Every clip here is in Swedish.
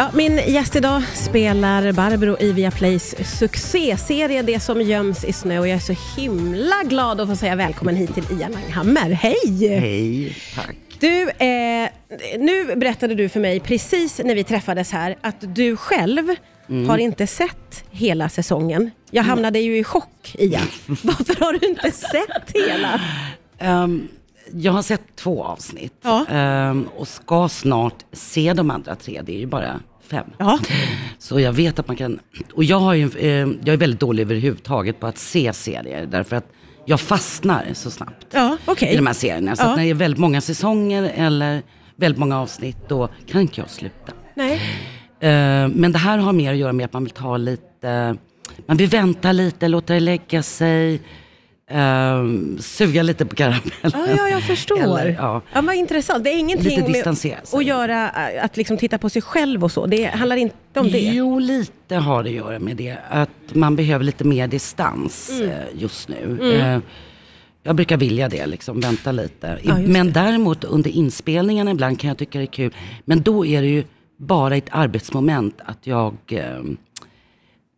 Ja, min gäst idag spelar Barbro i Viaplays succéserie Det som göms i snö och jag är så himla glad att få säga välkommen hit till Ia Langhammer. Hej! Hej, tack. Du, eh, nu berättade du för mig precis när vi träffades här att du själv har inte sett hela säsongen. Jag hamnade ju i chock, Ia. Varför har du inte sett hela? Ehm, jag har sett två avsnitt Ja. ehm, och ska snart se de andra tre. Det är ju bara fem. Ja, Så jag vet att man kan... Och jag, har ju, ehm, jag är väldigt dålig överhuvudtaget på att se serier. Därför att jag fastnar så snabbt ja okej. i de här serierna. Så Ja. när det är väldigt många säsonger eller väldigt många avsnitt, då kan inte jag sluta. Nej. Eh, Men det här har mer att göra med att man vill ta lite, man vill vänta lite, låta det lägga sig, eh, suga lite på karamellen. Ja, ja, jag förstår. Eller, ja. ja, vad intressant. Det är ingenting med att göra, äh, att liksom titta på sig själv och så. Det handlar inte om det. Jo, lite har det att göra med det. Att man behöver lite mer distans Mm. eh, just nu. Eh, Jag brukar vilja det, liksom, vänta lite. Ja, Men däremot under inspelningarna ibland kan jag tycka det är kul. Men då är det ju bara ett arbetsmoment att jag eh,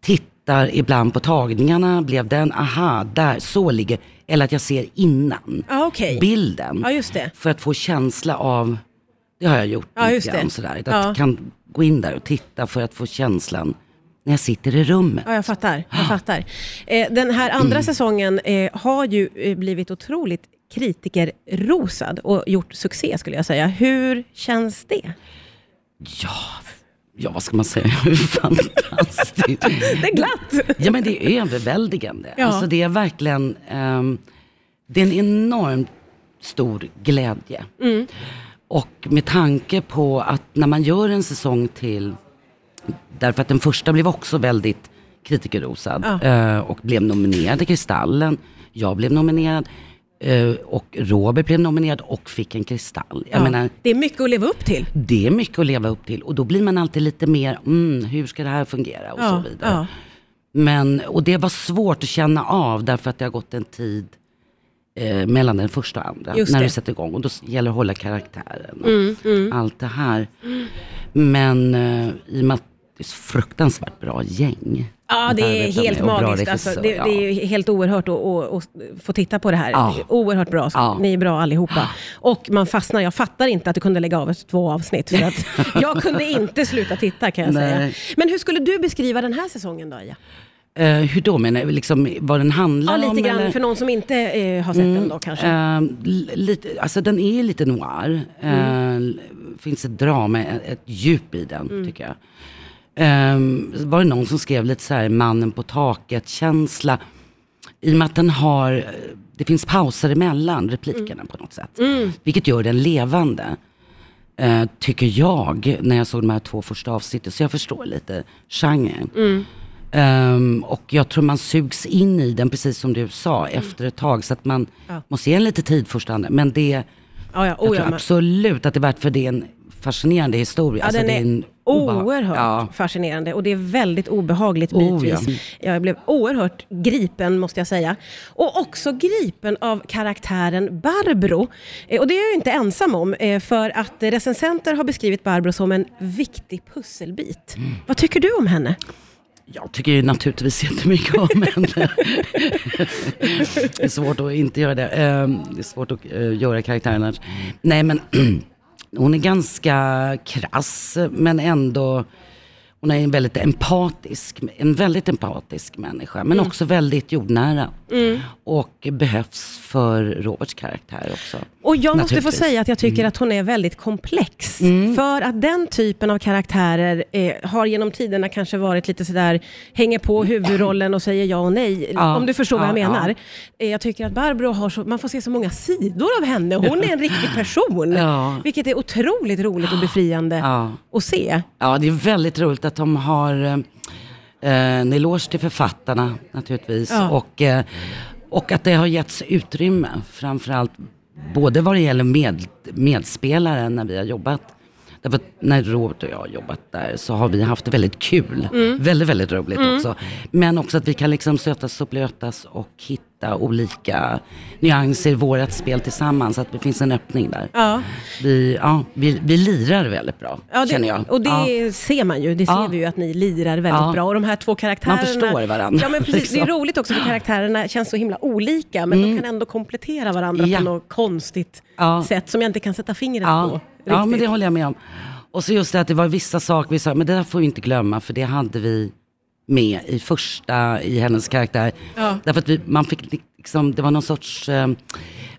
tittar ibland på tagningarna. Blev den, aha, där, så ligger. Eller att jag ser innan Ja, okej. bilden. Det. För att få känsla av, det har jag gjort Ja, lite grann sådär. Att Ja. jag kan gå in där och titta för att få känslan när jag sitter i rummet. Ja, jag fattar. Jag fattar. Eh, den här andra säsongen eh, har ju eh, blivit otroligt kritikerrosad och gjort succé skulle jag säga. Hur känns det? Ja, ja vad ska man säga, fantastiskt. Det är glatt! Ja men det är överväldigande. Ja. Alltså det är verkligen, ehm, det är en enormt stor glädje. Mm. Och med tanke på att när man gör en säsong till, därför att den första blev också väldigt kritikerrosad Ja. eh, och blev nominerad till Kristallen. Jag blev nominerad och Robert blev nominerad och fick en Kristall. Ja. menar, Det är mycket att leva upp till. det är mycket att leva upp till och då blir man alltid lite mer, mm, hur ska det här fungera och så Ja, vidare. ja. Men, och det var svårt att känna av därför att det har gått en tid eh, mellan den första och andra. Just när det. du sätter igång och då gäller det att hålla karaktären och Mm, mm. allt det här. Men eh, i och med att det är så fruktansvärt bra gäng. Ja, det är helt med magiskt. Alltså, det, ja. det är helt oerhört att, få titta på det här. Ja. Oerhört bra. Så Ja. Ni är bra allihopa. Och man fastnar. Jag fattar inte att du kunde lägga av ett två avsnitt. För att jag kunde inte sluta titta kan jag säga. Nej. Men hur skulle du beskriva den här säsongen då, Ija? Eh, hur då menar du? Liksom, vad den handlar Ja, om? lite grann eller? för någon som inte eh, har sett den då kanske. Eh, l- lite, alltså den är lite noir. Mm. finns ett drama, ett, ett djup i den Mm. tycker jag. Eh, var det någon som skrev lite så här mannen på taket känsla. I och med att den har, det finns pauser emellan replikerna Mm. på något sätt. Vilket gör den levande. Eh, tycker jag, när jag såg de här två första avsnitten. Så jag förstår lite genren. Mm. Ehm, och jag tror man sugs in i den, precis som du sa, efter ett tag. Så att man Mm. Ja. måste ge en lite tid först. Men det, Ja, ja, jag oh, tror ja, absolut att det är värt för det är en fascinerande historia. ja, Alltså, den det är en oerhört Ja. fascinerande och det är väldigt obehagligt Oh, bitvis. Jag blev oerhört gripen måste jag säga. Och också gripen av karaktären Barbro. Eh, Och det är jag ju inte ensam om, eh, för att recensenter har beskrivit Barbro som en viktig pusselbit. Mm. Vad tycker du om henne? Jag tycker ju naturligtvis jättemycket om henne. det är svårt att inte göra det. Ehm, det är svårt att eh, göra karaktären annars. Nej men hon är ganska krass men ändå hon är en väldigt empatisk, en väldigt empatisk människa men också väldigt jordnära. Och behövs för Roberts karaktär också. Och jag måste få säga att jag tycker att hon är väldigt komplex. Mm. För att den typen av karaktärer eh, har genom tiderna kanske varit lite sådär, hänger på huvudrollen och säger ja och nej. Ja, om du förstår vad jag ja, menar. ja. Eh, jag tycker att Barbro har så, man får se så många sidor av henne. Hon är en riktig person. Ja. Vilket är otroligt roligt och befriande Ja. att se. Ja, det är väldigt roligt att de har eh, en eloge till författarna naturligtvis. Ja. Och, eh, och att det har getts utrymme, framförallt både vad det gäller med, medspelare när vi har jobbat Därför att när Robert och jag har jobbat där så har vi haft det väldigt kul. Väldigt, väldigt roligt också. Men också att vi kan liksom sötas och blötas och hitta olika nyanser i vårt spel tillsammans. Att det finns en öppning där. Ja. Vi, ja, vi, vi lirar väldigt bra, Ja, det, känner jag. Och det ja. ser man ju. Det ser vi ju att ni lirar väldigt bra. Och de här två karaktärerna... Man förstår varandra, Ja, men precis. Det är liksom. roligt också för karaktärerna känns så himla olika, men de kan ändå komplettera varandra på något konstigt sätt som jag inte kan sätta fingret på. Ja, ja, men det håller jag med om. Och så just det att det var vissa saker vi sa, men det där får vi inte glömma, för det hade vi med i första, i hennes karaktär. Ja. Därför att vi, man fick liksom, det var någon sorts, eh,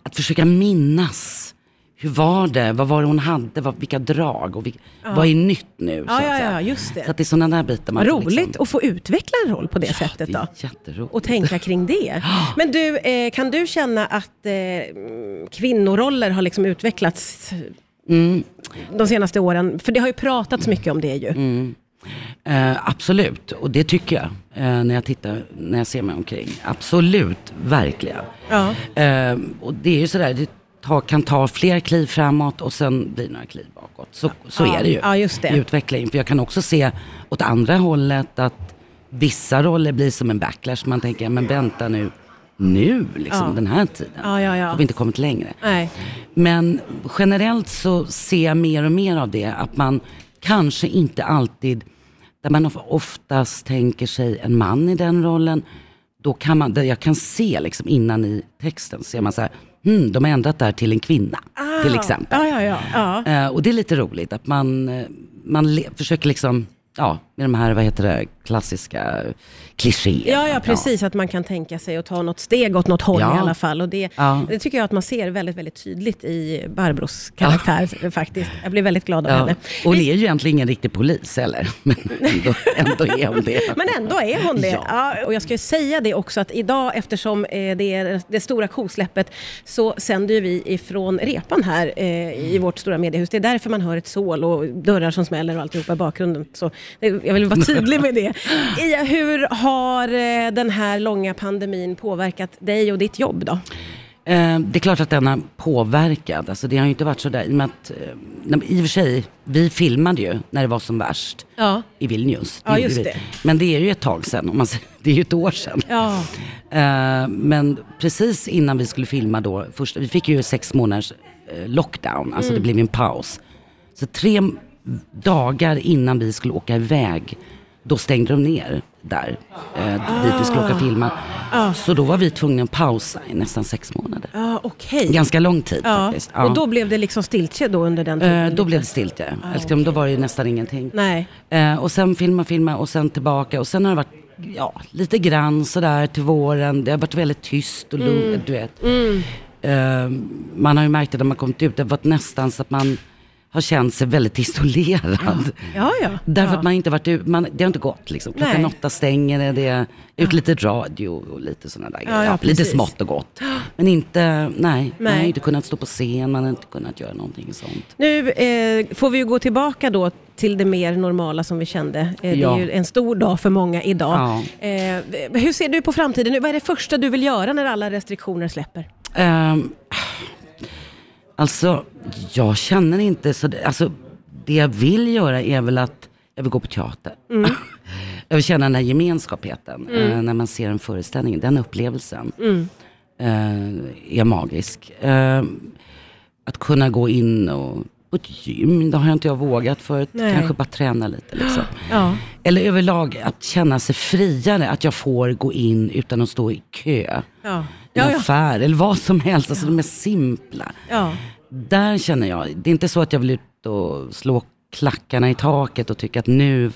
att försöka minnas. Hur var det? Vad var det hon hade? Vad, vilka drag? Och vilka, Vad är nytt nu? Ja, ja, ja, just det. Så att det är sådana där bitar man roligt liksom, att få utveckla en roll på det sättet det då. är jätteroligt. Och tänka kring det. Men du, eh, kan du känna att eh, kvinnoroller har liksom utvecklats Mm. de senaste åren? För det har ju pratats mycket om det ju. Mm. Eh, absolut, och det tycker jag eh, när jag tittar, när jag ser mig omkring. Absolut, verkligen. Ja. Eh, och det är ju sådär, det ta, kan ta fler kliv framåt och sen blir några kliv bakåt. Så, så Ja, är det ju ja, just det. i utvecklingen. För jag kan också se åt andra hållet att vissa roller blir som en backlash. Man tänker, men vänta nu, nu liksom, Ja. den här tiden. Ja, ja, ja. Har vi inte kommit längre. Nej. Men generellt så ser jag mer och mer av det, att man kanske inte alltid, där man of- oftast tänker sig en man i den rollen, då kan man, jag kan se liksom innan i texten, ser man så här, hmm, de har ändrat det här till en kvinna, till exempel. Ah. Ja, ja, ja. ja. Eh, och det är lite roligt att man, eh, man försöker liksom, ja, med de här, vad heter det, klassiska klichéerna. Ja, ja, precis. Att man kan tänka sig att ta något steg åt något håll Ja. i alla fall. Och det, Ja. det tycker jag att man ser väldigt, väldigt tydligt i Barbros karaktär faktiskt. Jag blir väldigt glad av Ja. henne. Och hon är ju egentligen ingen riktig polis heller, men ändå, ändå är hon det. Men ändå är hon det. Ja. Ja. och jag ska ju säga det också att idag, eftersom eh, det är det stora kosläppet, så sänder vi ifrån repan här eh, i vårt stora mediehus. Det är därför man hör ett sål och dörrar som smäller och alltihopa i bakgrunden. Så jag vill vara tydlig med det. I, hur har eh, den här långa pandemin påverkat dig och ditt jobb då? Eh, det är klart att den har påverkat. Alltså det har ju inte varit sådär. I, och med att, eh, I och för sig, vi filmade ju när det var som värst Ja. i Vilnius. Ja, just det. Men det är ju ett tag sedan. Om man, säger- det är ju ett år sedan. Ja. Men precis innan vi skulle filma då, först, vi fick ju sex månaders lockdown, alltså Mm. det blev en paus. Så tre dagar innan vi skulle åka iväg, då stängde de ner där, eh, dit vi skulle åka och filma. Ah. Så då var vi tvungna att pausa i nästan sex månader. Ja, okej. Ganska lång tid Ja. faktiskt. Ja. Och då blev det liksom stiltje då under den tiden? Eh, då blev det stiltje. Liksom, Då var det ju nästan ingenting. Nej. Eh, och sen filma, filma och sen tillbaka. Och sen har det varit ja, lite grann sådär till våren. Det har varit väldigt tyst och lugnt, du vet. Eh, man har ju märkt det när man kommit ut. Det har varit nästan så att man har känt sig väldigt isolerad. Ja, ja. Därför ja. att man inte varit ut, man, det har inte gått liksom. Klockan Nej. åtta stänger det, det är ut lite radio och lite sådana där grejer. lite smått och gott. Men inte, nej, man har Nej. inte kunnat stå på scen, man har inte kunnat göra någonting sånt. Nu eh, får vi ju gå tillbaka då till det mer normala som vi kände. Eh, Det är ju en stor dag för många idag. Ja. Eh, hur ser du på framtiden? nu? Vad är det första du vill göra när alla restriktioner släpper? Ehm, alltså, jag känner inte så... Alltså, det jag vill göra är väl att jag vill gå på teater. Mm. jag vill känna den här gemenskapen eh, när man ser en föreställning. Den upplevelsen Mm. eh, är magisk. Eh, att kunna gå in och på ett gym, det har jag inte jag vågat förut. Nej. Kanske bara träna lite liksom. Ja. Eller överlag att känna sig friare, att jag får gå in utan att stå i kö. Ja. En Ja, ja. affär eller vad som helst, alltså de är simpla. Ja. Där känner jag, det är inte så att jag vill ut och slå klackarna i taket och tycka att nu,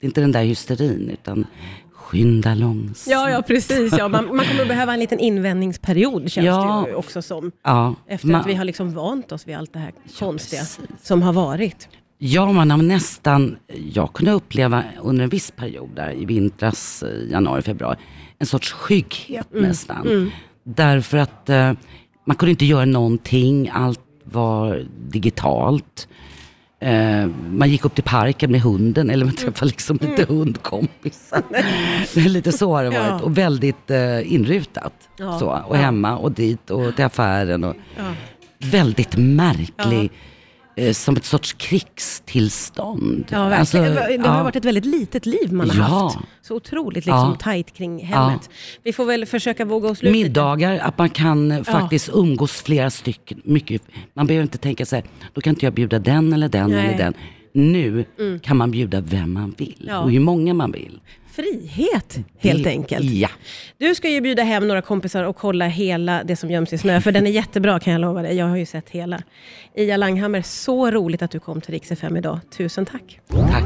det är inte den där hysterin, utan skynda långsamt. Ja, ja, precis. Ja. Man, man kommer att behöva en liten invändningsperiod känns Ja. det ju också som. Ja, Efter man, att vi har liksom vant oss vid allt det här konstiga precis. som har varit. ja, man har nästan, jag kunde uppleva under en viss period där i vintras, eh, januari, februari, en sorts skygghet Mm. nästan. Därför att eh, man kunde inte göra någonting, allt var digitalt. Eh, man gick upp till parken med hunden, eller man träffade liksom lite hundkompisar. Det är lite så har det varit. Ja. Och väldigt eh, inrutat. Ja. Så, och hemma och dit och till affären. Och Ja. Väldigt märklig som ett sorts krigstillstånd. Ja. Alltså, det har ja. varit ett väldigt litet liv man har Ja. haft. Så otroligt liksom, Ja. tajt kring hemmet. Vi får väl försöka våga oss lite. Middagar, att man kan eh, faktiskt umgås flera stycken. Mycket. Man behöver inte tänka så här, då kan inte jag bjuda den eller den Nej. Eller den. Nu kan man bjuda vem man vill Ja. och hur många man vill. Frihet, helt Det- enkelt. Ja. Du ska ju bjuda hem några kompisar och kolla hela Det som göms i snö, för den är jättebra kan jag lova dig. Jag har ju sett hela. Ia Langhammer, så roligt att du kom till Rix FM idag. Tusen tack. Tack.